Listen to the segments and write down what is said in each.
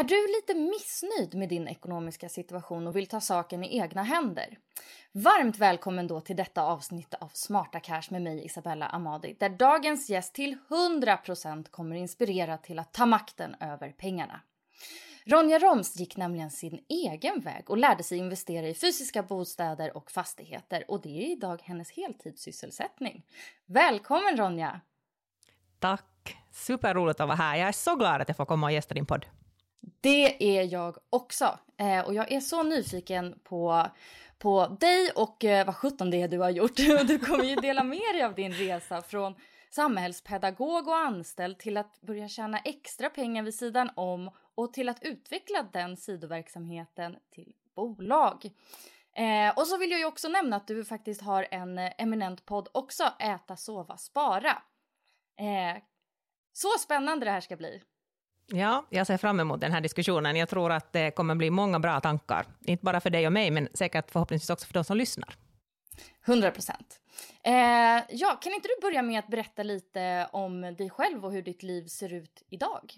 Är du lite missnöjd med din ekonomiska situation och vill ta saken i egna händer? Varmt välkommen då till detta avsnitt av Smarta Cash med mig Isabella Amadi där dagens gäst till 100% kommer inspirera till att ta makten över pengarna. Ronja Roms gick nämligen sin egen väg och lärde sig investera i fysiska bostäder och fastigheter och det är idag hennes heltidssysselsättning. Välkommen Ronja! Tack! Superroligt att vara här. Jag är så glad att jag får komma och gästa din podd. Det är jag också. Eh, och jag är så nyfiken på, på dig och eh, vad sjutton det är du har gjort. Du kommer ju dela med dig av din resa från samhällspedagog och anställd till att börja tjäna extra pengar vid sidan om och till att utveckla den sidoverksamheten till bolag. Eh, och så vill jag ju också nämna att du faktiskt har en eminent podd också, Äta, sova, spara. Eh, så spännande det här ska bli. Ja, jag ser fram emot den här diskussionen. Jag tror att det kommer bli många bra tankar. Inte bara för dig och mig, men säkert förhoppningsvis också för de som lyssnar. 100 procent. Eh, ja, kan inte du börja med att berätta lite om dig själv och hur ditt liv ser ut idag?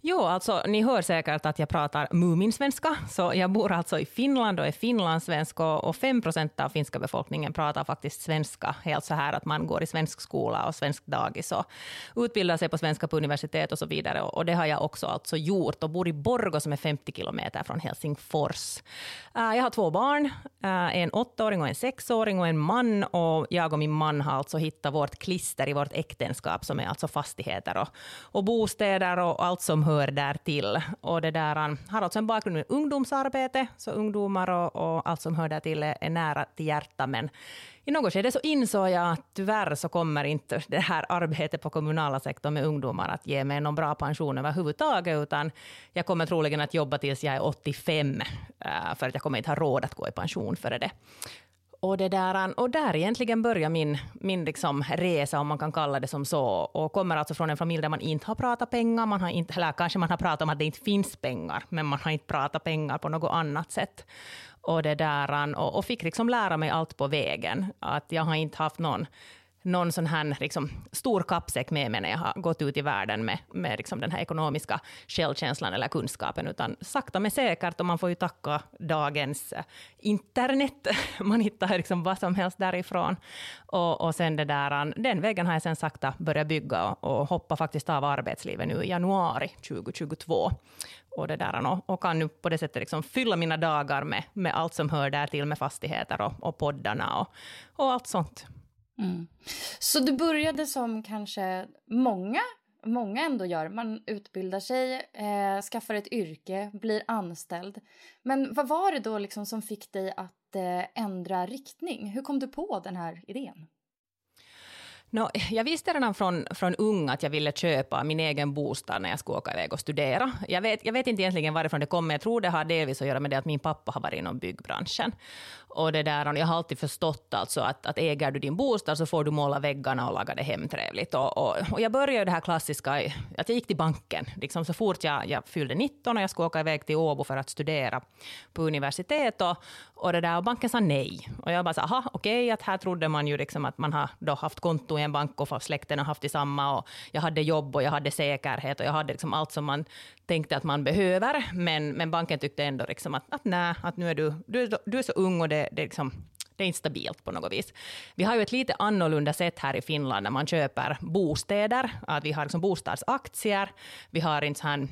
Jo, alltså ni hör säkert att jag pratar Muminsvenska, så jag bor alltså i Finland och är finlandssvensk och, 5 procent av finska befolkningen pratar faktiskt svenska, helt så här att man går i svensk skola och svensk dagis och utbildar sig på svenska på universitet och så vidare. Och, det har jag också alltså gjort och bor i Borgå som är 50 kilometer från Helsingfors. Eh, jag har två barn, eh, en åttaåring och en sexåring och en man och jag och min man har alltså hittat vårt klister i vårt äktenskap som är alltså fastigheter och, och bostäder och allt som hör där till. Och det där, han har alltså en bakgrund med ungdomsarbete, så ungdomar och, och allt som hör där till är, är nära till hjärtat. Men i något skede så insåg jag att tyvärr så kommer inte det här arbetet på kommunala sektorn med ungdomar att ge mig någon bra pension överhuvudtaget, utan jag kommer troligen att jobba tills jag är 85, eh, för att jag kommer inte ha råd att gå i pension före det. Och, det där, och där egentligen börjar min, min liksom resa, om man kan kalla det som så. Och kommer alltså från en familj där man inte har pratat pengar, man har inte, eller kanske man har pratat om att det inte finns pengar, men man har inte pratat pengar på något annat sätt. Och, det där, och, och fick liksom lära mig allt på vägen. Att jag har inte haft någon någon sån här liksom, stor kappsäck med mig när jag har gått ut i världen med, med liksom den här ekonomiska självkänslan eller kunskapen, utan sakta men säkert, och man får ju tacka dagens eh, internet, man hittar liksom vad som helst därifrån. Och, och sen det där, den vägen har jag sen sakta börjat bygga och, och hoppa faktiskt av arbetslivet nu i januari 2022 och, det där, och, och kan nu på det sättet liksom fylla mina dagar med, med allt som hör där till med fastigheter och, och poddarna och, och allt sånt. Mm. Så du började som kanske många, många ändå gör. Man utbildar sig, eh, skaffar ett yrke, blir anställd. Men vad var det då liksom som fick dig att eh, ändra riktning? Hur kom du på den här idén? No, jag visste redan från, från ung att jag ville köpa min egen bostad när jag skulle åka iväg och studera. Jag vet, jag vet inte egentligen varifrån det kommer. Jag tror det har delvis att göra med det att min pappa har varit inom byggbranschen. Och det där, jag har alltid förstått alltså att, att äger du din bostad så får du måla väggarna och laga det hemtrevligt. Och, och, och jag började det här klassiska, att jag gick till banken liksom så fort jag, jag fyllde 19 och jag skulle åka iväg till Åbo för att studera på universitet. Och, och, det där, och banken sa nej. Och jag bara aha, okej, okay, att här trodde man ju liksom att man har då haft konto i en bank och släkten har haft detsamma. Och jag hade jobb och jag hade säkerhet och jag hade liksom allt som man tänkte att man behöver. Men, men banken tyckte ändå liksom att, att nej, att nu är du, du, du är så ung och det, det, liksom, det är inte stabilt på något vis. Vi har ju ett lite annorlunda sätt här i Finland när man köper bostäder. Att vi har liksom bostadsaktier, vi har inte sån,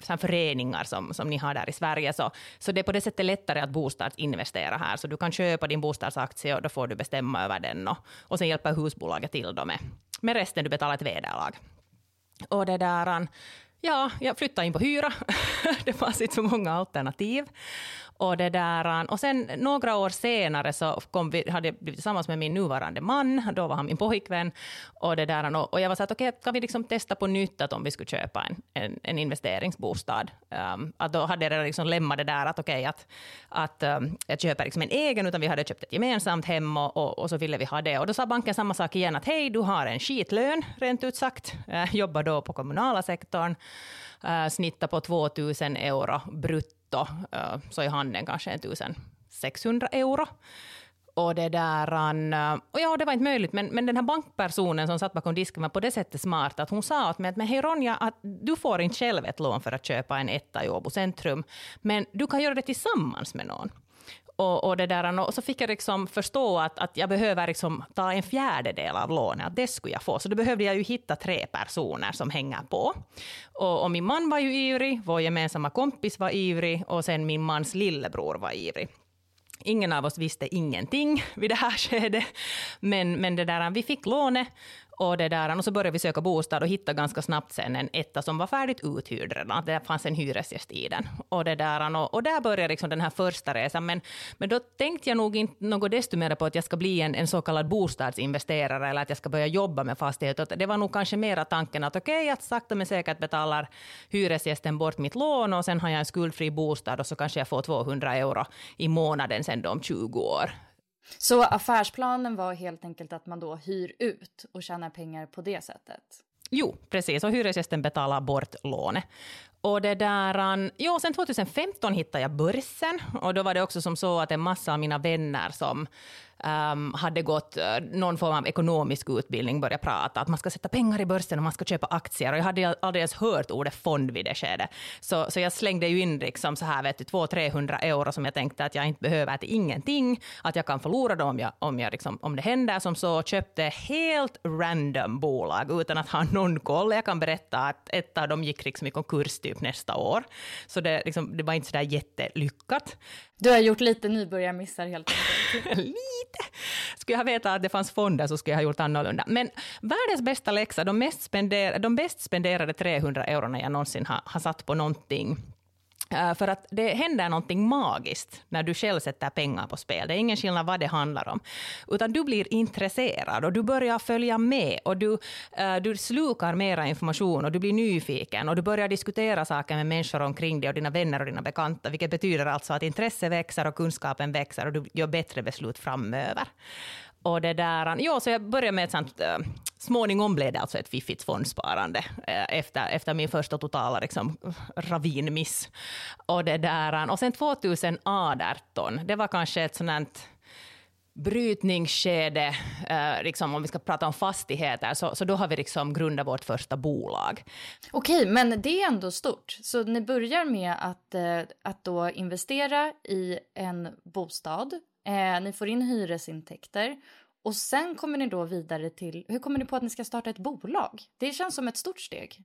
sån föreningar som, som ni har där i Sverige. Så, så det är på det sättet lättare att bostadsinvestera här. Så du kan köpa din bostadsaktie och då får du bestämma över den. Och, och sen hjälper husbolaget till då med, med resten, du betalar ett vederlag. Och det där, ja, jag flyttade in på hyra. det fanns inte så många alternativ. Och, det där, äh, och sen några år senare så kom vi, hade jag blivit tillsammans med min nuvarande man, då var han min pojkvän. Och, det där, och jag var så att okej, okay, kan vi liksom testa på nytt att om vi skulle köpa en, en, en investeringsbostad. Um, att då hade jag redan liksom lämnat det där att okej, okay, att, att ähm, um, jag köper liksom en egen, utan vi hade köpt ett gemensamt hem och, och, och, så ville vi ha det. Och då sa banken samma sak igen, att hej, du har en skitlön, rent ut sagt. Uh, jobbar då på kommunala sektorn, uh, snittar på 2000 euro brutto netto, så är handeln kanske 1600 euro. Och det där, och ja, det var inte möjligt, men, men den här bankpersonen som satt bakom disken var på det sättet smart att hon sa åt mig att men hej Ronja, att du får inte själv ett lån för att köpa en etta i Åbo centrum, men du kan göra det tillsammans med någon. Och, och, det där, och så fick jag liksom förstå att, att jag behöver liksom ta en fjärdedel av lånet, att det skulle jag få. Så då behövde jag ju hitta tre personer som hänger på. Och, och min man var ju ivrig, vår gemensamma kompis var ivrig och sen min mans lillebror var ivrig. Ingen av oss visste ingenting vid det här skedet, men, men det där, vi fick lånet och, det där, och så började vi söka bostad och hittade ganska snabbt sen en etta som var färdigt uthyrd redan. Det fanns en hyresgäst i den. Och, det där, och, och där började liksom den här första resan. Men, men då tänkte jag nog inte något desto mer på att jag ska bli en, en så kallad bostadsinvesterare eller att jag ska börja jobba med fastigheter. Det var nog kanske mera tanken att okej, okay, att sakta men säkert betalar hyresgästen bort mitt lån och sen har jag en skuldfri bostad och så kanske jag får 200 euro i månaden sen då om 20 år. Så affärsplanen var helt enkelt att man då hyr ut och tjänar pengar på det sättet? Jo, precis. Och hyresgästen betalar bort lånet. Och det där, jo, sen 2015 hittade jag börsen och då var det också som så att en massa av mina vänner som um, hade gått uh, någon form av ekonomisk utbildning började prata att man ska sätta pengar i börsen och man ska köpa aktier. Och jag hade aldrig ens hört ordet fond vid det skedet. Så, så jag slängde ju in liksom så här, vet du, 200-300 euro som jag tänkte att jag inte behöver till ingenting, att jag kan förlora dem om, jag, om, jag liksom, om det händer. Som så köpte helt random bolag utan att ha någon koll. Jag kan berätta att ett av dem gick liksom i konkurs typ nästa år. Så det, liksom, det var inte så där jättelyckat. Du har gjort lite nybörjarmissar helt enkelt. lite. Skulle jag veta att det fanns fonder så skulle jag ha gjort annorlunda. Men världens bästa läxa, de, mest spender, de bäst spenderade 300 eurona jag någonsin har, har satt på någonting Äh, för att det händer någonting magiskt när du själv sätter pengar på spel. Det är ingen skillnad vad det handlar om. Utan du blir intresserad och du börjar följa med och du, äh, du slukar mera information och du blir nyfiken och du börjar diskutera saker med människor omkring dig och dina vänner och dina bekanta, vilket betyder alltså att intresset växer och kunskapen växer och du gör bättre beslut framöver. Och det där, ja, så jag började med ett sånt, eh, äh, småningom blev det alltså ett fiffigt fondsparande äh, efter, efter min första totala liksom, ravinmiss. Och, det där, och sen 2018, det var kanske ett sånt brytningsskede, eh, liksom, om vi ska prata om fastigheter, så, så då har vi liksom grundat vårt första bolag. Okej, men det är ändå stort. Så ni börjar med att, eh, att då investera i en bostad Eh, ni får in hyresintäkter och sen kommer ni då vidare till, hur kommer ni på att ni ska starta ett bolag? Det känns som ett stort steg.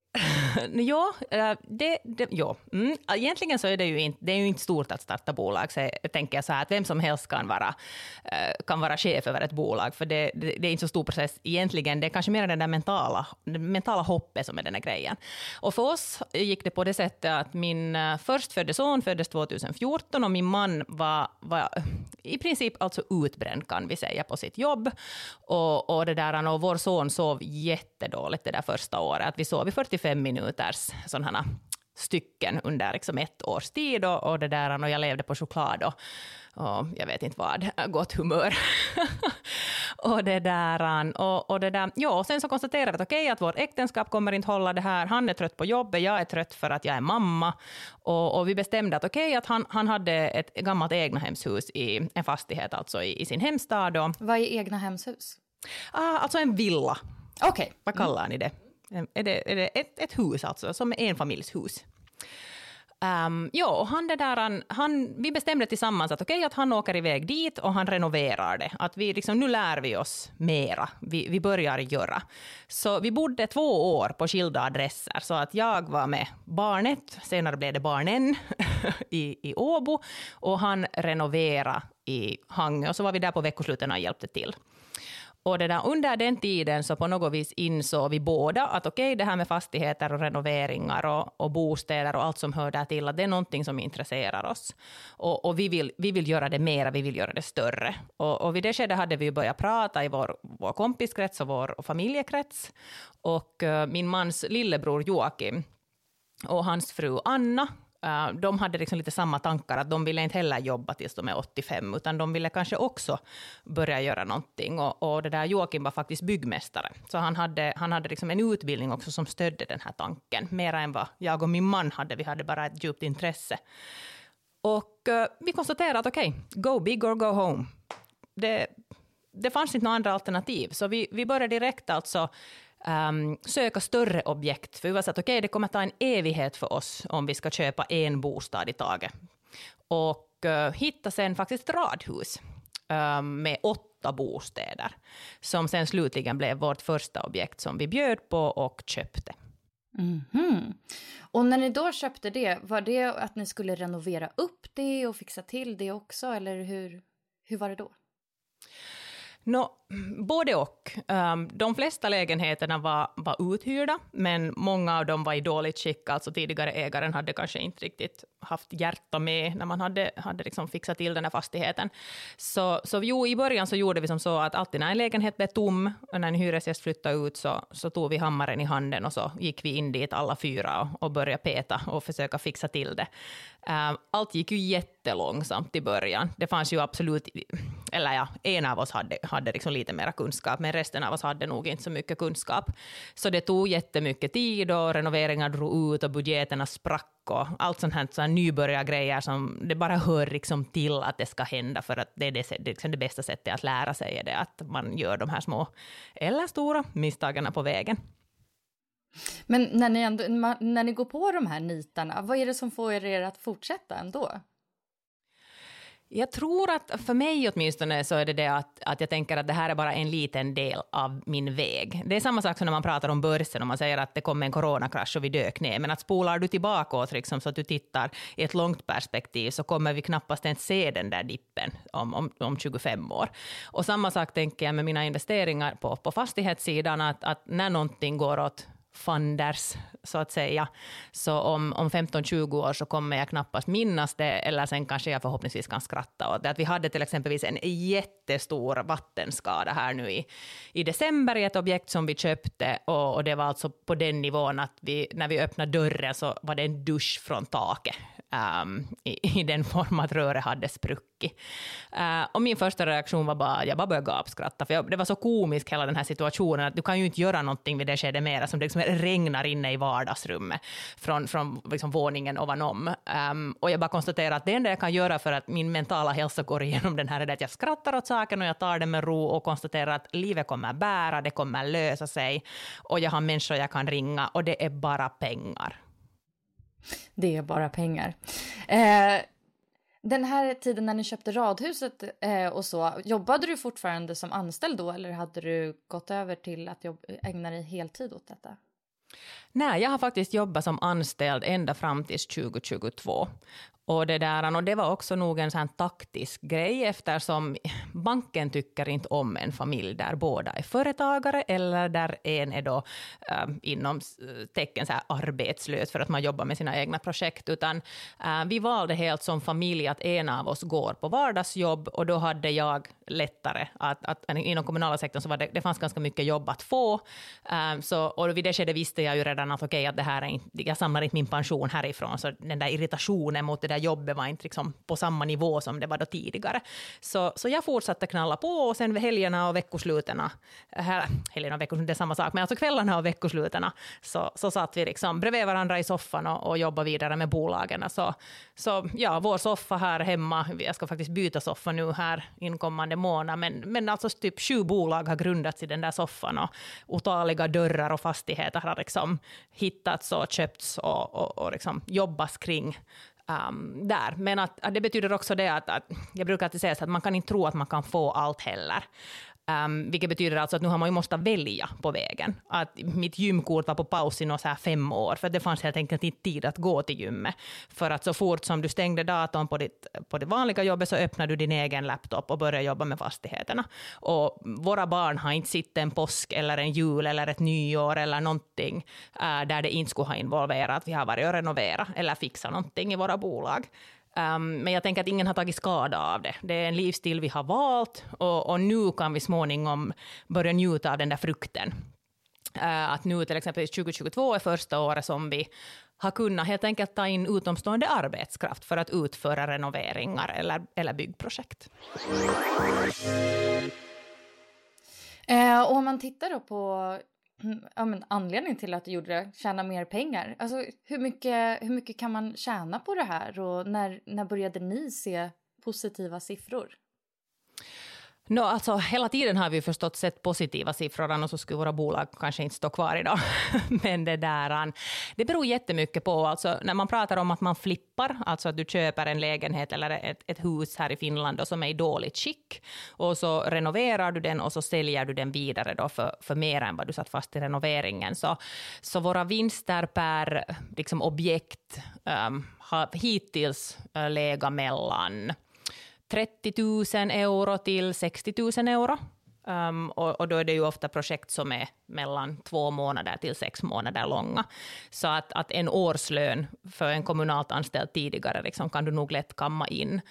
ja, eh, det, det, ja. Mm. Egentligen så är det ju inte, det är ju inte stort att starta bolag. Så jag tänker så här att vem som helst kan vara, eh, kan vara chef över ett bolag, för det, det, det är inte så stor process egentligen. Det är kanske mer den där mentala, det mentala hoppet som är den här grejen. Och för oss gick det på det sättet att min eh, förstfödde son föddes 2014 och min man var, var i princip alltså utbränd kan vi säga på sitt jobb. Och, och, det där, och vår son sov jättedåligt det där första året. Att vi sov i 45 minuters sådana stycken under liksom ett års tid och, och, det där, och jag levde på choklad och, och jag vet inte vad, gott humör. och det där, och, och det där, ja, och sen så konstaterade vi att okej, okay, att vårt äktenskap kommer inte hålla det här, han är trött på jobbet, jag är trött för att jag är mamma, och, och vi bestämde att okej, okay, att han, han hade ett gammalt egnahemshus i en fastighet, alltså i, i sin hemstad. Och, vad är egnahemshus? Ah, alltså en villa. Okej. Okay. Vad kallar mm. ni det? Är det, är det ett, ett hus alltså, som är enfamiljshus? Um, ja, han det där, han, vi bestämde tillsammans att okej, okay, att han åker iväg dit och han renoverar det. Att vi liksom, nu lär vi oss mera, vi, vi börjar göra. Så vi bodde två år på skilda adresser, så att jag var med barnet, senare blev det barnen, i, i Åbo, och han renoverade i Hangö, och så var vi där på veckosluten och hjälpte till. Och det där, under den tiden så på något vis insåg vi båda att okej, okay, det här med fastigheter och renoveringar och, och, bostäder och allt som hör där till, att det är någonting som intresserar oss. Och, och vi, vill, vi vill göra det mera, vi vill göra det större. Och, och vid det skedet hade vi börjat prata i vår, vår kompiskrets och vår familjekrets. Och uh, min mans lillebror Joakim och hans fru Anna Uh, de hade liksom lite samma tankar, att de ville inte heller jobba tills de är 85, utan de ville kanske också börja göra någonting. Och, och det där Joakim var faktiskt byggmästare, så han hade, han hade liksom en utbildning också som stödde den här tanken, mer än vad jag och min man hade. Vi hade bara ett djupt intresse. Och uh, vi konstaterade att okej, okay, go big or go home. Det, det fanns inte några andra alternativ, så vi, vi började direkt alltså Ehm, um, söka större objekt. För vi var så att okej, okay, det kommer ta en evighet för oss om vi ska köpa en bostad i taget. Och uh, hitta sen faktiskt ett radhus um, med åtta bostäder, som sen slutligen blev vårt första objekt som vi bjöd på och köpte. Mm -hmm. Och när ni då köpte det, var det att ni skulle renovera upp det och fixa till det också, eller hur, hur var det då? No, både och. Ehm, de flesta lägenheterna var, var uthyrda, men många av dem var i dåligt skick. Alltså tidigare ägaren hade kanske inte riktigt haft hjärta med när man hade, hade liksom fixat till den här fastigheten. Så, så jo, i början så gjorde vi som så att alltid när en lägenhet blev tom, och när en hyresgäst flyttade ut, så, så tog vi hammaren i handen och så gick vi in dit alla fyra och, och började peta och försöka fixa till det. Eh, allt gick ju jättelångsamt i början. Det fanns ju absolut, eller ja, en av oss hade, hade liksom lite mera kunskap, men resten av oss hade nog inte så mycket kunskap. Så det tog jättemycket tid och renoveringar drog ut och budgeterna sprack och allt sånt här, så här nybörjargrejer som det bara hör liksom till att det ska hända för att det är det, det, liksom det bästa sättet att lära sig är det att man gör de här små eller stora misstagen på vägen. Men när ni, ändå, när ni går på de här nitarna, vad är det som får er att fortsätta ändå? Jag tror att för mig åtminstone så är det det att, att jag tänker att det här är bara en liten del av min väg. Det är samma sak som när man pratar om börsen och man säger att det kom en coronakrasch och vi dök ner. Men att spolar du tillbaka åt liksom, så att du tittar i ett långt perspektiv så kommer vi knappast ens se den där dippen om, om, om 25 år. Och samma sak tänker jag med mina investeringar på, på fastighetssidan, att, att när någonting går åt fanders, så att säga. Så om, om 15-20 år så kommer jag knappast minnas det, eller sen kanske jag förhoppningsvis kan skratta åt det. Att vi hade till exempel en jättestor vattenskada här nu i, i december i ett objekt som vi köpte, och, och det var alltså på den nivån att vi, när vi öppnade dörren så var det en dusch från taket um, i, i, den form att röret hade spruckit. Uh, och min första reaktion var bara, jag bara började gapskratta, för jag, det var så komiskt hela den här situationen, att du kan ju inte göra någonting vid det skedet mera, som det liksom regnar inne i vardagsrummet från, från liksom våningen ovanom. Um, och jag bara konstaterar att det enda jag kan göra för att min mentala hälsa går igenom den här är att jag skrattar åt saken och jag tar det med ro och konstaterar att livet kommer bära, det kommer lösa sig och jag har människor jag kan ringa och det är bara pengar. Det är bara pengar. Eh, den här tiden när ni köpte radhuset eh, och så, jobbade du fortfarande som anställd då eller hade du gått över till att jobb, ägna dig heltid åt detta? Nej, jag har faktiskt jobbat som anställd ända fram till 2022. Och det, där, och det var också nog en sån taktisk grej eftersom banken tycker inte om en familj där båda är företagare eller där en är då äh, inom eh, tecken så här arbetslös för att man jobbar med sina egna projekt. Utan äh, vi valde helt som familj att en av oss går på vardagsjobb och då hade jag lättare att, att inom kommunala sektorn så var det, det fanns ganska mycket jobb att få. Äh, så, och vid det skedet visste jag ju redan att okej, okay, att det här är inte, jag samlar inte min pension härifrån, så den där irritationen mot det där jobbet var inte liksom på samma nivå som det var då tidigare. Så, så jag fortsatte knalla på och sen helgerna och veckoslutena, äh, helgerna och veckoslutena, det är samma sak, men alltså kvällarna och veckoslutena så, så satt vi liksom bredvid varandra i soffan och, och jobbade vidare med bolagen. Så, så ja, vår soffa här hemma, jag ska faktiskt byta soffa nu här inkommande månad, men, men alltså typ sju bolag har grundats i den där soffan och otaliga dörrar och fastigheter har liksom hittats och köpts och, och, och liksom jobbats kring um, där. Men att, att, det betyder också det att, att jag brukar alltid säga så att man kan inte tro att man kan få allt heller. Um, vilket betyder alltså att nu har man ju måste välja på vägen. Att mitt gymkort var på paus i så här fem år, för det fanns helt enkelt inte tid att gå till gymmet. För att så fort som du stängde datorn på ditt, på det vanliga jobbet så öppnade du din egen laptop och började jobba med fastigheterna. Och våra barn har inte sett en påsk eller en jul eller ett nyår eller någonting uh, där det inte skulle ha involverat att vi har varit och renoverat eller fixat någonting i våra bolag. Um, men jag tänker att ingen har tagit skada av det. Det är en livsstil vi har valt och, och nu kan vi småningom börja njuta av den där frukten. Uh, att nu till exempel 2022 är första året som vi har kunnat helt enkelt ta in utomstående arbetskraft för att utföra renoveringar eller, eller byggprojekt. Eh, om man tittar då på Mm, ja, men anledningen till att du gjorde det, tjäna mer pengar. Alltså, hur, mycket, hur mycket kan man tjäna på det här och när, när började ni se positiva siffror? No, alltså, hela tiden har vi förstått sett positiva siffror, annars så skulle våra bolag kanske inte stå kvar idag. Men det där, det beror jättemycket på, alltså, när man pratar om att man flippar, alltså att du köper en lägenhet eller ett, ett hus här i Finland och som är i dåligt skick, och så renoverar du den och så säljer du den vidare då för, för mer än vad du satt fast i renoveringen. Så, så våra vinster per liksom, objekt um, har hittills uh, legat mellan 30 000 euro till 60 000 euro. Um, och, och, då är det ju ofta projekt som är mellan två månader till sex månader långa. Så att, att en årslön för en kommunalt anställd tidigare liksom, kan du nog lätt kamma in.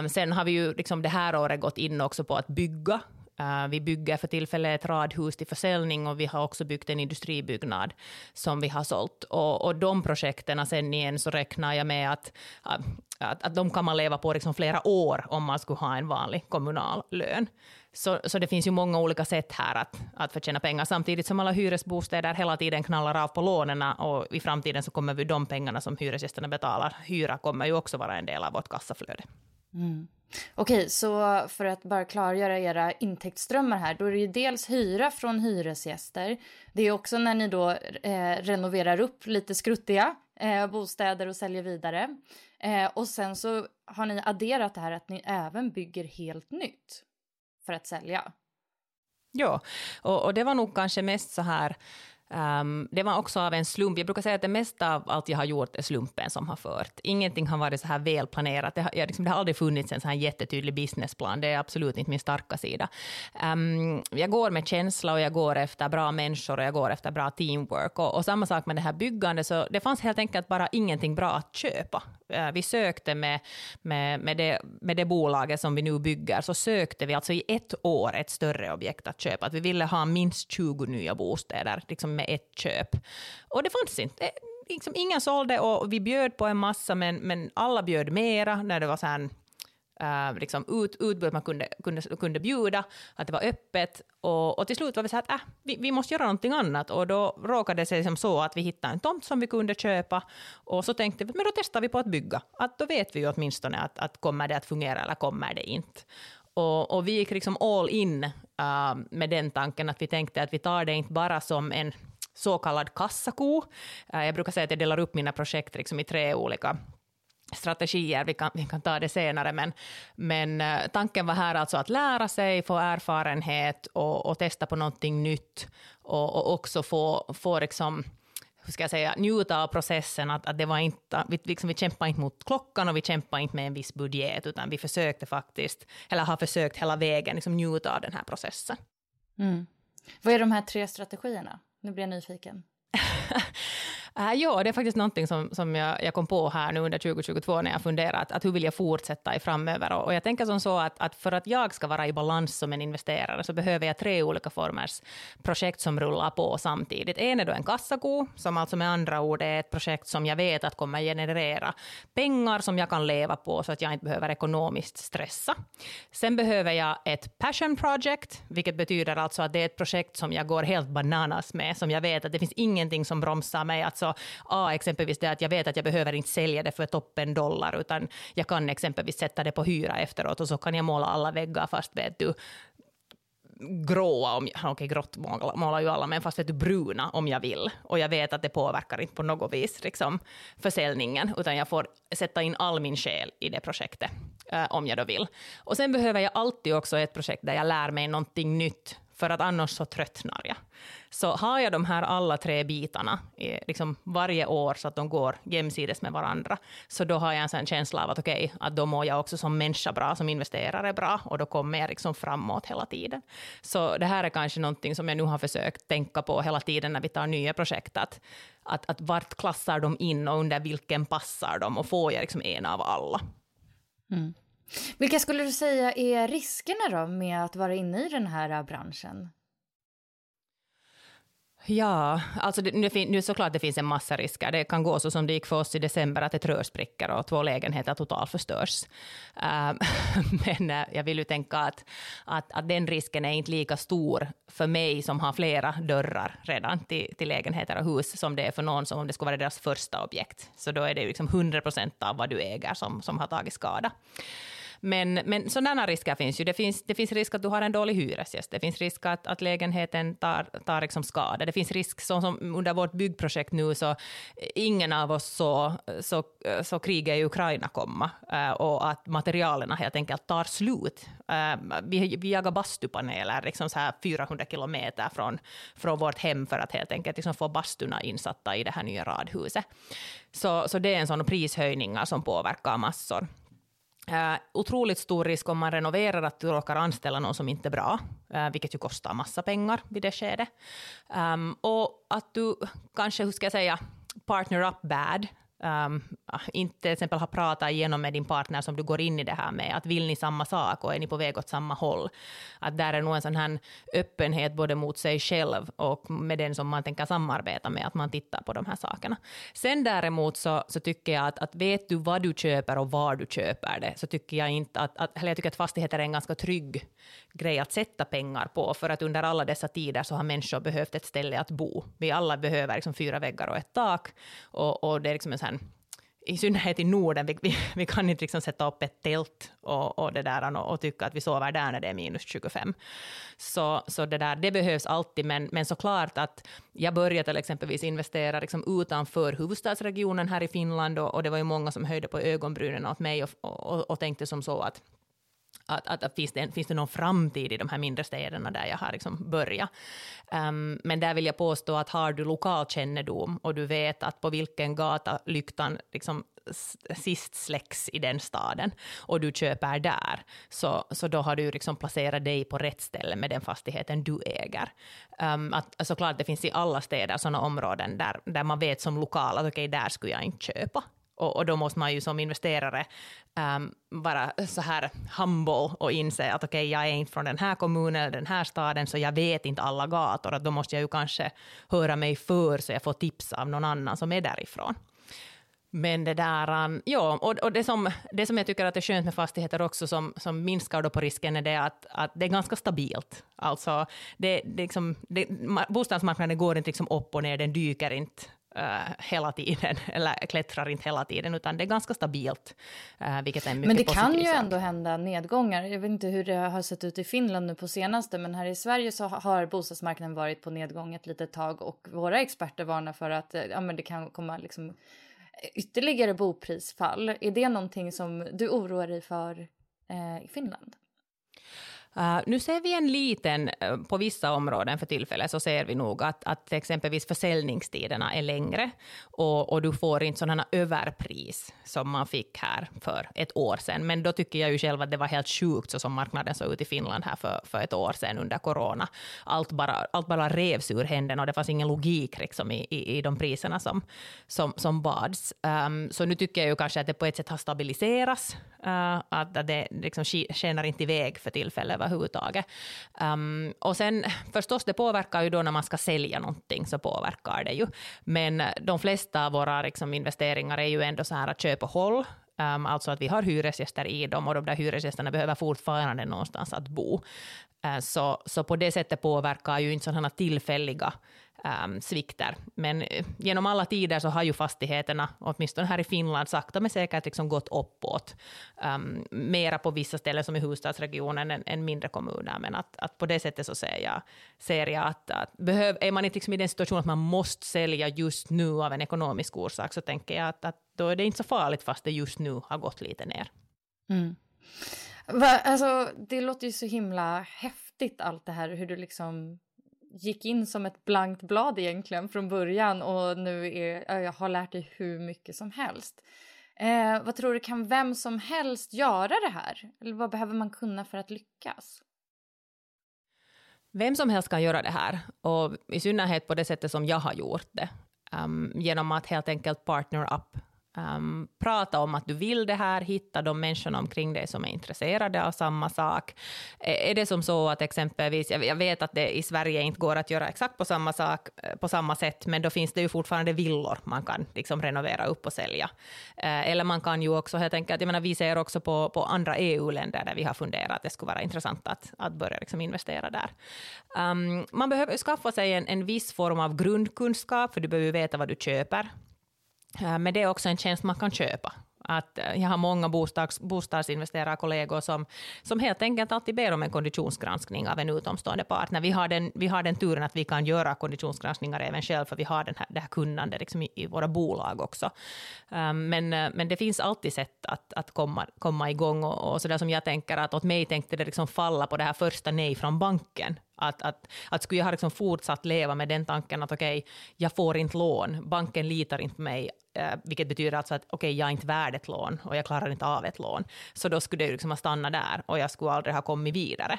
Um, sen har vi ju liksom det här året gått in också på att bygga Uh, vi bygger för tillfället ett radhus till försäljning och vi har också byggt en industribyggnad som vi har sålt. Och, och de projekten sen igen så räknar jag med att, eh, att, att de kan man leva på liksom flera år om man skulle ha en vanlig kommunal lön. Så, så det finns ju många olika sätt här att, att förtjäna pengar, samtidigt som alla hyresbostäder hela tiden knallar av på lånen och i framtiden så kommer vi de pengarna som hyresgästerna betalar hyra kommer ju också vara en del av vårt kassaflöde. Mm. Okej, så för att bara klargöra era intäktsströmmar här, då är det ju dels hyra från hyresgäster. Det är också när ni då eh, renoverar upp lite skruttiga eh, bostäder och säljer vidare. Eh, och sen så har ni adderat det här att ni även bygger helt nytt för att sälja. Ja, och, och det var nog kanske mest så här Um, det var också av en slump. Jag brukar säga att det mesta av allt jag har gjort är slumpen som har fört. Ingenting har varit så här välplanerat. Det har, jag, liksom, det har aldrig funnits en så här jättetydlig businessplan. Det är absolut inte min starka sida. Um, jag går med känsla och jag går efter bra människor och jag går efter bra teamwork. Och, och samma sak med det här byggandet. Så det fanns helt enkelt bara ingenting bra att köpa. Eh, vi sökte med, med, med, det, med det bolaget som vi nu bygger, så sökte vi alltså i ett år ett större objekt att köpa. Att vi ville ha minst 20 nya bostäder. Liksom med ett köp. Och det fanns inte. Eh, liksom, ingen sålde och vi bjöd på en massa, men, men alla bjöd mera när det var så här, Uh, liksom ut, utbud man kunde, kunde, kunde bjuda, att det var öppet. Och, och till slut var vi så att äh, vi, vi måste göra någonting annat. Och då råkade det sig som så att vi hittade en tomt som vi kunde köpa. Och så tänkte vi, men då testar vi på att bygga. Att då vet vi ju åtminstone att, att kommer det att fungera eller kommer det inte. Och, och vi gick liksom all in uh, med den tanken att vi tänkte att vi tar det inte bara som en så kallad kassako. Uh, jag brukar säga att jag delar upp mina projekt liksom i tre olika strategier, vi kan, vi kan ta det senare, men, men uh, tanken var här alltså att lära sig, få erfarenhet och, och testa på någonting nytt och, och också få, få liksom hur ska jag säga, njuta av processen. Att, att det var inte, vi, liksom, vi kämpade inte mot klockan och vi kämpade inte med en viss budget, utan vi försökte faktiskt, eller har försökt hela vägen, liksom, njuta av den här processen. Mm. Vad är de här tre strategierna? Nu blir jag nyfiken. Äh, ja, det är faktiskt någonting som, som jag, jag kom på här nu under 2022 när jag funderat att, att hur vill jag fortsätta i framöver? Och, och jag tänker som så att, att, för att jag ska vara i balans som en investerare så behöver jag tre olika formers projekt som rullar på samtidigt. En är då en kassako, som alltså med andra ord är ett projekt som jag vet att kommer generera pengar som jag kan leva på så att jag inte behöver ekonomiskt stressa. Sen behöver jag ett passion project, vilket betyder alltså att det är ett projekt som jag går helt bananas med, som jag vet att det finns ingenting som bromsar mig. Alltså alltså A, exempelvis det att jag vet att jag behöver inte sälja det för toppen dollar, utan jag kan exempelvis sätta det på hyra efteråt och så kan jag måla alla väggar fast vet du gråa, om, okej okay, grått målar ju alla, men fast vet du bruna om jag vill. Och jag vet att det påverkar inte på något vis liksom, försäljningen, utan jag får sätta in all min själ i det projektet, eh, om jag då vill. Och sen behöver jag alltid också ett projekt där jag lär mig någonting nytt, för att annars så tröttnar jag. Så har jag de här alla tre bitarna liksom varje år så att de går jämsides med varandra, så då har jag en sån känsla av att okej, okay, att då mår jag också som människa bra, som investerare bra, och då kommer jag liksom framåt hela tiden. Så det här är kanske någonting som jag nu har försökt tänka på hela tiden när vi tar nya projekt, att, att, att vart klassar de in och under vilken passar de, och får jag liksom en av alla. Mm. Vilka skulle du säga är riskerna då med att vara inne i den här äh, branschen? Ja, alltså det, nu, nu såklart det finns en massa risker. Det kan gå så som det gick för oss i december, att ett rör spricker och två lägenheter totalt förstörs. Ähm, uh, men uh, jag vill ju tänka att, att, att, den risken är inte lika stor för mig som har flera dörrar redan till, till lägenheter och hus, som det är för någon som om det skulle vara deras första objekt. Så då är det ju liksom 100 procent av vad du äger som, som har tagit skada. Men, men sådana risker finns ju. Det finns, det finns risk att du har en dålig hyresgäst. Det finns risk att, att lägenheten tar, tar liksom skada. Det finns risk, som, som under vårt byggprojekt nu, så ingen av oss så, så, så kriget i Ukraina komma eh, och att materialen helt enkelt tar slut. Eh, vi, vi jagar bastupaneler liksom så här 400 kilometer från, från vårt hem för att helt enkelt liksom få bastuna insatta i det här nya radhuset. Så, så det är en sån prishöjningar som påverkar massor. Eh, otroligt stor risk om man renoverar att du råkar anställa någon som inte är bra, eh, vilket ju kostar massa pengar vid det skedet. Um, och att du kanske, hur ska jag säga, partner up bad, um, inte till exempel ha pratat igenom med din partner som du går in i det här med, att vill ni samma sak och är ni på väg åt samma håll? Att där är nog en sån här öppenhet både mot sig själv och med den som man tänker samarbeta med, att man tittar på de här sakerna. Sen däremot så, så tycker jag att, att vet du vad du köper och var du köper det, så tycker jag inte att, att eller jag tycker att fastigheter är en ganska trygg grej att sätta pengar på, för att under alla dessa tider så har människor behövt ett ställe att bo. Vi alla behöver liksom fyra väggar och ett tak, och, och det är liksom en här, i synnerhet i Norden, vi, vi, vi, kan inte liksom sätta upp ett tält och, och, det där, och, och, tycka att vi sover där när det är minus 25. Så, så det, där, det behövs alltid, men, men såklart att jag började till exempelvis investera liksom utanför huvudstadsregionen här i Finland, och, och det var ju många som höjde på ögonbrynen åt mig och, och, och tänkte som så att att, att, att finns, det, finns det någon framtid i de här mindre städerna där jag har liksom börjat. Um, men där vill jag påstå att har du lokalkännedom och du vet att på vilken gata lyktan liksom sist släcks i den staden och du köper där, så, så då har du liksom placerat dig på rätt ställe med den fastigheten du äger. Um, att, såklart, det finns i alla städer sådana områden där, där man vet som lokal att okej, okay, där skulle jag inte köpa. Och, och, då måste man ju som investerare um, vara så här humble och inse att okej, okay, jag är inte från den här kommunen eller den här staden, så jag vet inte alla gator. Att då måste jag ju kanske höra mig för så jag får tips av någon annan som är därifrån. Men det där, ähm, ja, och, och det, som, det som jag tycker att är skönt med fastigheter också, som, som minskar då på risken, är det att, att det är ganska stabilt. Alltså, det, det liksom, det, bostadsmarknaden går inte liksom upp och ner, den dyker inte uh, hela tiden, eller klättrar inte hela tiden, utan det är ganska stabilt, uh, vilket är mycket Men det kan ju sak. ändå hända nedgångar. Jag vet inte hur det har sett ut i Finland nu på senaste, men här i Sverige så har bostadsmarknaden varit på nedgång ett litet tag och våra experter varnar för att eh, ja, men det kan komma liksom ytterligare boprisfall. Är det någonting som du oroar dig för eh, i Finland? Uh, nu ser vi en liten, uh, på vissa områden för tillfället, så ser vi nog att, att exempelvis försäljningstiderna är längre och, och du får inte sådana överpris som man fick här för ett år sedan. Men då tycker jag ju själv att det var helt sjukt så som marknaden såg ut i Finland här för, för ett år sedan under corona. Allt bara, allt bara revs ur händerna och det fanns ingen logik liksom i, i, i de priserna som, som, som bads. Um, så nu tycker jag ju kanske att det på ett sätt har stabiliserats, uh, att det liksom skenar inte iväg för tillfället överhuvudtaget. Um, ehm, och sen förstås, det påverkar ju då när man ska sälja någonting, så påverkar det ju. Men de flesta av våra liksom, investeringar är ju ändå så här att köp och håll. Um, alltså att vi har hyresgäster i dem och de där hyresgästerna behöver fortfarande någonstans att bo. Uh, så, så på det sättet påverkar ju inte sådana tillfälliga um, svikter. Men genom alla tider så har ju fastigheterna, åtminstone här i Finland, sakta men säkert liksom gått uppåt. Um, mera på vissa ställen som i huvudstadsregionen än, än mindre kommuner. Men att, att på det sättet så ser jag, ser jag att, att behöv, är man inte liksom i den situationen att man måste sälja just nu av en ekonomisk orsak, så tänker jag att, att då är det inte så farligt fast det just nu har gått lite ner. Mm. Va, alltså, det låter ju så himla häftigt allt det här, hur du liksom gick in som ett blankt blad egentligen från början och nu är, jag har lärt dig hur mycket som helst. Eh, vad tror du, kan vem som helst göra det här? Eller vad behöver man kunna för att lyckas? Vem som helst kan göra det här, och i synnerhet på det sättet som jag har gjort det. Um, genom att helt enkelt partner up Um, prata om att du vill det här, hitta de människorna omkring dig som är intresserade av samma sak. Är det som så att exempelvis, jag vet att det i Sverige inte går att göra exakt på samma sak eh, på samma sätt, men då finns det ju fortfarande villor man kan liksom renovera upp och sälja. Eller man kan ju också helt enkelt, jag menar vi ser också på, på andra EU-länder där vi har funderat att det skulle vara intressant att, att börja liksom investera där. Um, man behöver skaffa sig en, en viss form av grundkunskap, för du behöver veta vad du köper. Äh, men det är också en tjänst man kan köpa. Att äh, jag har många bostads, bostadsinvesterarkollegor som, som helt enkelt alltid ber om en konditionsgranskning av en utomstående partner. Vi har den, vi har den turen att vi kan göra konditionsgranskningar även själv, för vi har den här, det här kunnandet liksom i, i, våra bolag också. Um, men, äh, men det finns alltid sätt att, att komma, komma igång och, och så där som jag tänker att åt mig tänkte det liksom falla på det här första nej från banken. Att, att, att skulle jag ha liksom fortsatt leva med den tanken att okej, okay, jag får inte lån, banken litar inte på mig, Eh, vilket betyder alltså att okej, okay, jag är inte värd ett lån och jag klarar inte av ett lån, så då skulle det liksom ha stannat där och jag skulle aldrig ha kommit vidare.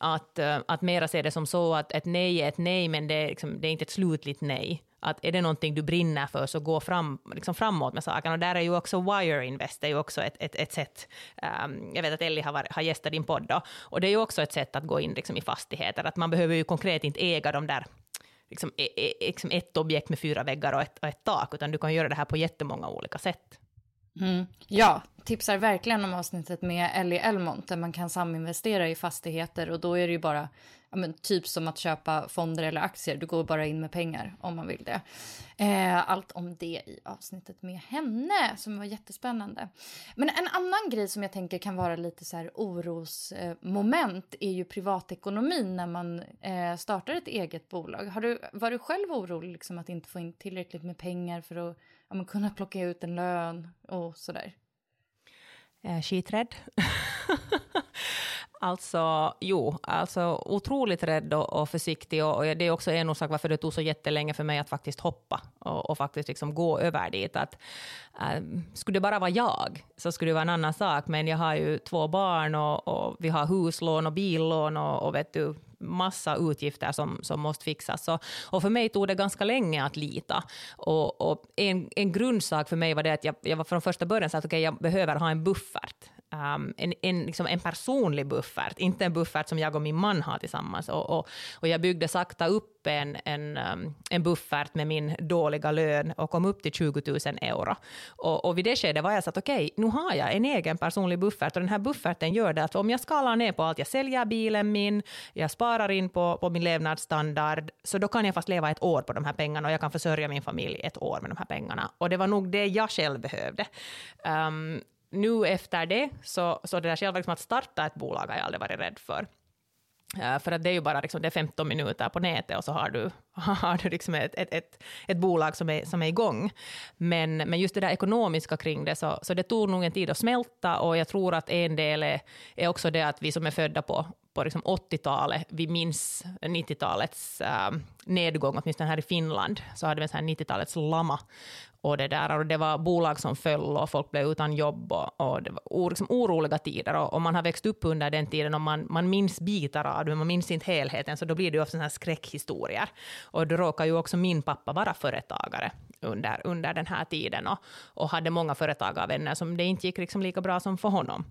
Att, eh, att mera se det som så att ett nej är ett nej, men det är, liksom, det är inte ett slutligt nej att är det någonting du brinner för så gå fram, liksom framåt med saken. Och där är ju också Wire Invest är ju också ett, ett, ett sätt. Um, jag vet att Ellie har, har gästat din podd då, och det är ju också ett sätt att gå in liksom i fastigheter. Att man behöver ju konkret inte äga de där liksom, e, e, liksom ett objekt med fyra väggar och ett, och ett tak, utan du kan göra det här på jättemånga olika sätt. Mm. Ja, tipsar verkligen om avsnittet med Ellie Elmont där man kan saminvestera i fastigheter och då är det ju bara ja, men, typ som att köpa fonder eller aktier. Du går bara in med pengar om man vill det. Eh, allt om det i avsnittet med henne som var jättespännande. Men en annan grej som jag tänker kan vara lite så här orosmoment eh, är ju privatekonomin när man eh, startar ett eget bolag. Har du, var du själv orolig liksom, att inte få in tillräckligt med pengar för att ja, kunna plocka ut en lön och sådär? Eh, skiträdd. Alltså, jo, alltså otroligt rädd och, och försiktig. Och, och, det är också en orsak varför det tog så jättelänge för mig att faktiskt hoppa och, och faktiskt liksom gå över dit. Att, äh, skulle det bara vara jag så skulle det vara en annan sak, men jag har ju två barn och, och vi har huslån och billån och, och vet du, massa utgifter som, som måste fixas. Och, och för mig tog det ganska länge att lita. Och, och en, en grundsak för mig var det att jag, jag var från första början så att okay, jag behöver ha en buffert um, en, en, liksom en personlig buffert, inte en buffert som jag och min man har tillsammans. Och, och, och jag byggde sakta upp en, en, um, en buffert med min dåliga lön och kom upp till 20 000 euro. Och, och vid det skedet var jag så att okej, okay, nu har jag en egen personlig buffert och den här bufferten gör det att om jag skalar ner på allt, jag säljer bilen min, jag sparar in på, på min levnadsstandard, så då kan jag fast leva ett år på de här pengarna och jag kan försörja min familj ett år med de här pengarna. Och det var nog det jag själv behövde. Um, nu efter det, så, så det där själva liksom att starta ett bolag har jag aldrig varit rädd för. Uh, för att det är ju bara liksom, det är 15 minuter på nätet och så har du, har du liksom ett, ett, ett, ett, bolag som är, som är igång. Men, men just det där ekonomiska kring det, så, så det tog nog en tid att smälta och jag tror att en del är, är också det att vi som är födda på, på liksom 80-talet, vi minns 90-talets äh, eh, nedgång, åtminstone här i Finland, så hade vi 90-talets lama. Och det, där, och det var bolag som föll och folk blev utan jobb och, och det var liksom oroliga tider. Och, och, man har växt upp under den tiden och man, man minns bitar av det, men man minns inte helheten, så då blir det ju ofta här skräckhistorier. Och då råkar ju också min pappa vara företagare under, under den här tiden och, och hade många företagarvänner som det inte gick liksom lika bra som för honom.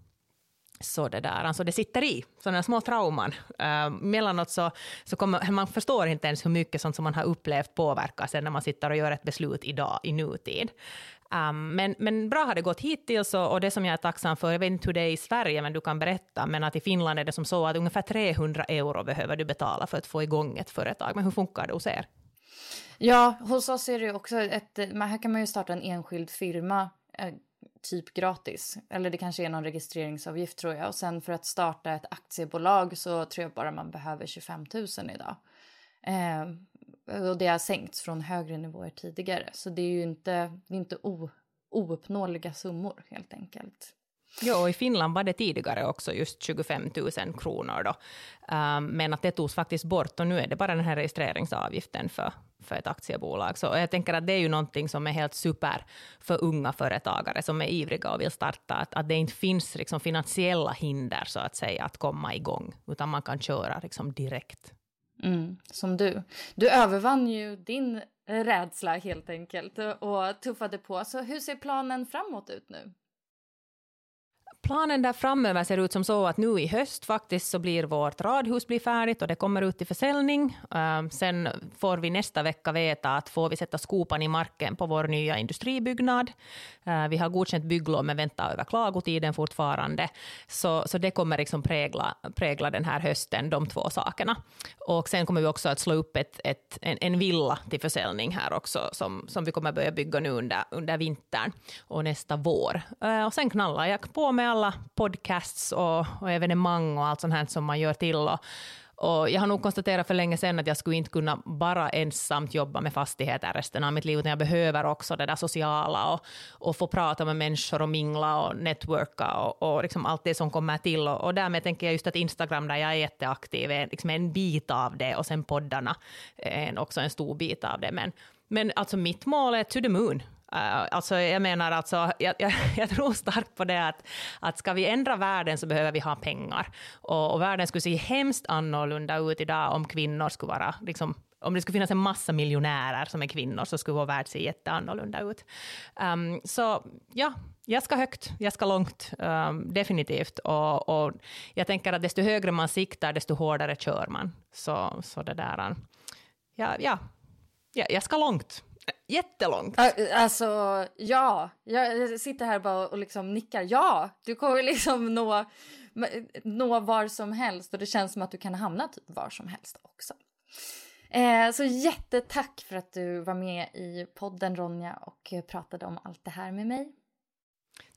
Så det där, alltså det sitter i, sådana små trauman. Uh, mellanåt så, så kommer, man förstår inte ens hur mycket sånt som man har upplevt påverkar sen när man sitter och gör ett beslut idag, i nutid. Um, men, men bra har det gått hittills och, och det som jag är tacksam för, jag vet inte hur det är i Sverige, men du kan berätta, men att i Finland är det som så att ungefär 300 euro behöver du betala för att få igång ett företag. Men hur funkar det hos er? Ja, hos oss är det också ett, här kan man ju starta en enskild firma eh, typ gratis. Eller det kanske är någon registreringsavgift tror jag. Och sen för att starta ett aktiebolag så tror jag bara man behöver 25 000 idag. Eh, och det har sänkts från högre nivåer tidigare. Så det är ju inte, det är inte o, ouppnåeliga summor helt enkelt. Ja, och i Finland var det tidigare också just 25 000 kronor då. Um, men att det togs faktiskt bort och nu är det bara den här registreringsavgiften för, för ett aktiebolag. Så jag tänker att det är ju någonting som är helt super för unga företagare som är ivriga och vill starta, att, att det inte finns liksom finansiella hinder så att säga att komma igång, utan man kan köra liksom direkt. Mm, som du. Du övervann ju din rädsla helt enkelt och tuffade på. Så hur ser planen framåt ut nu? Planen där framöver ser ut som så att nu i höst faktiskt så blir vårt radhus bli färdigt och det kommer ut till försäljning. Ehm, sen får vi nästa vecka veta att får vi sätta skopan i marken på vår nya industribyggnad. Ehm, vi har godkänt bygglov men väntar över klagotiden fortfarande. Så, så det kommer liksom prägla, prägla den här hösten, de två sakerna. Och sen kommer vi också att slå upp ett, ett, en, en villa till försäljning här också som, som vi kommer börja bygga nu under, under vintern och nästa vår. Ehm, och sen knallar jag på med alla podcasts och, och evenemang och allt sånt här som man gör till. Och, och jag har nog konstaterat för länge sedan att jag skulle inte kunna bara ensamt jobba med fastigheter resten av mitt liv, utan jag behöver också det där sociala och, och få prata med människor och mingla och networka och, och liksom allt det som kommer till. Och, och därmed tänker jag just att Instagram, där jag är jätteaktiv, är liksom en bit av det och sen poddarna är också en stor bit av det. Men, men alltså mitt mål är to the moon. Uh, alltså jag menar alltså, jag, jag, jag, tror starkt på det att, att ska vi ändra världen så behöver vi ha pengar. Och, och världen skulle se hemskt annorlunda ut idag om kvinnor skulle vara liksom, om det skulle finnas en massa miljonärer som är kvinnor så skulle vår värld se jätteannorlunda ut. Um, så ja, jag ska högt, jag ska långt, um, definitivt. Och, och, jag tänker att desto högre man siktar, desto hårdare kör man. Så, så det där, ja, ja, ja, jag ska långt. Jättelångt. Alltså, ja. Jag sitter här bara och liksom nickar. Ja, du kommer liksom nå, nå var som helst och det känns som att du kan hamna typ var som helst också. Eh, så jättetack för att du var med i podden Ronja och pratade om allt det här med mig.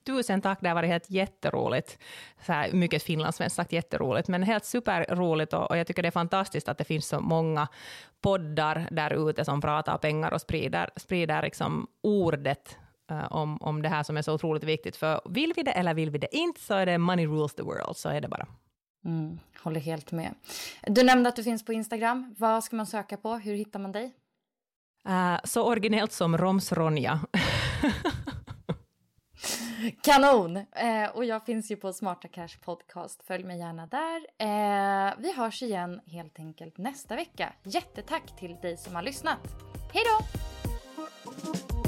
Tusen tack, det har varit helt jätteroligt. Så här, mycket finlandssvenskt sagt jätteroligt, men helt superroligt och, och jag tycker det är fantastiskt att det finns så många poddar där ute som pratar pengar och sprider, sprider liksom ordet uh, om, om det här som är så otroligt viktigt. För vill vi det eller vill vi det inte så är det money rules the world, så är det bara. Mm, håller helt med. Du nämnde att du finns på Instagram. Vad ska man söka på? Hur hittar man dig? Uh, så originellt som Roms-Ronja. Kanon! Eh, och jag finns ju på Smarta Cash Podcast. Följ mig gärna där. Eh, vi hörs igen helt enkelt nästa vecka. Jättetack till dig som har lyssnat. Hej då!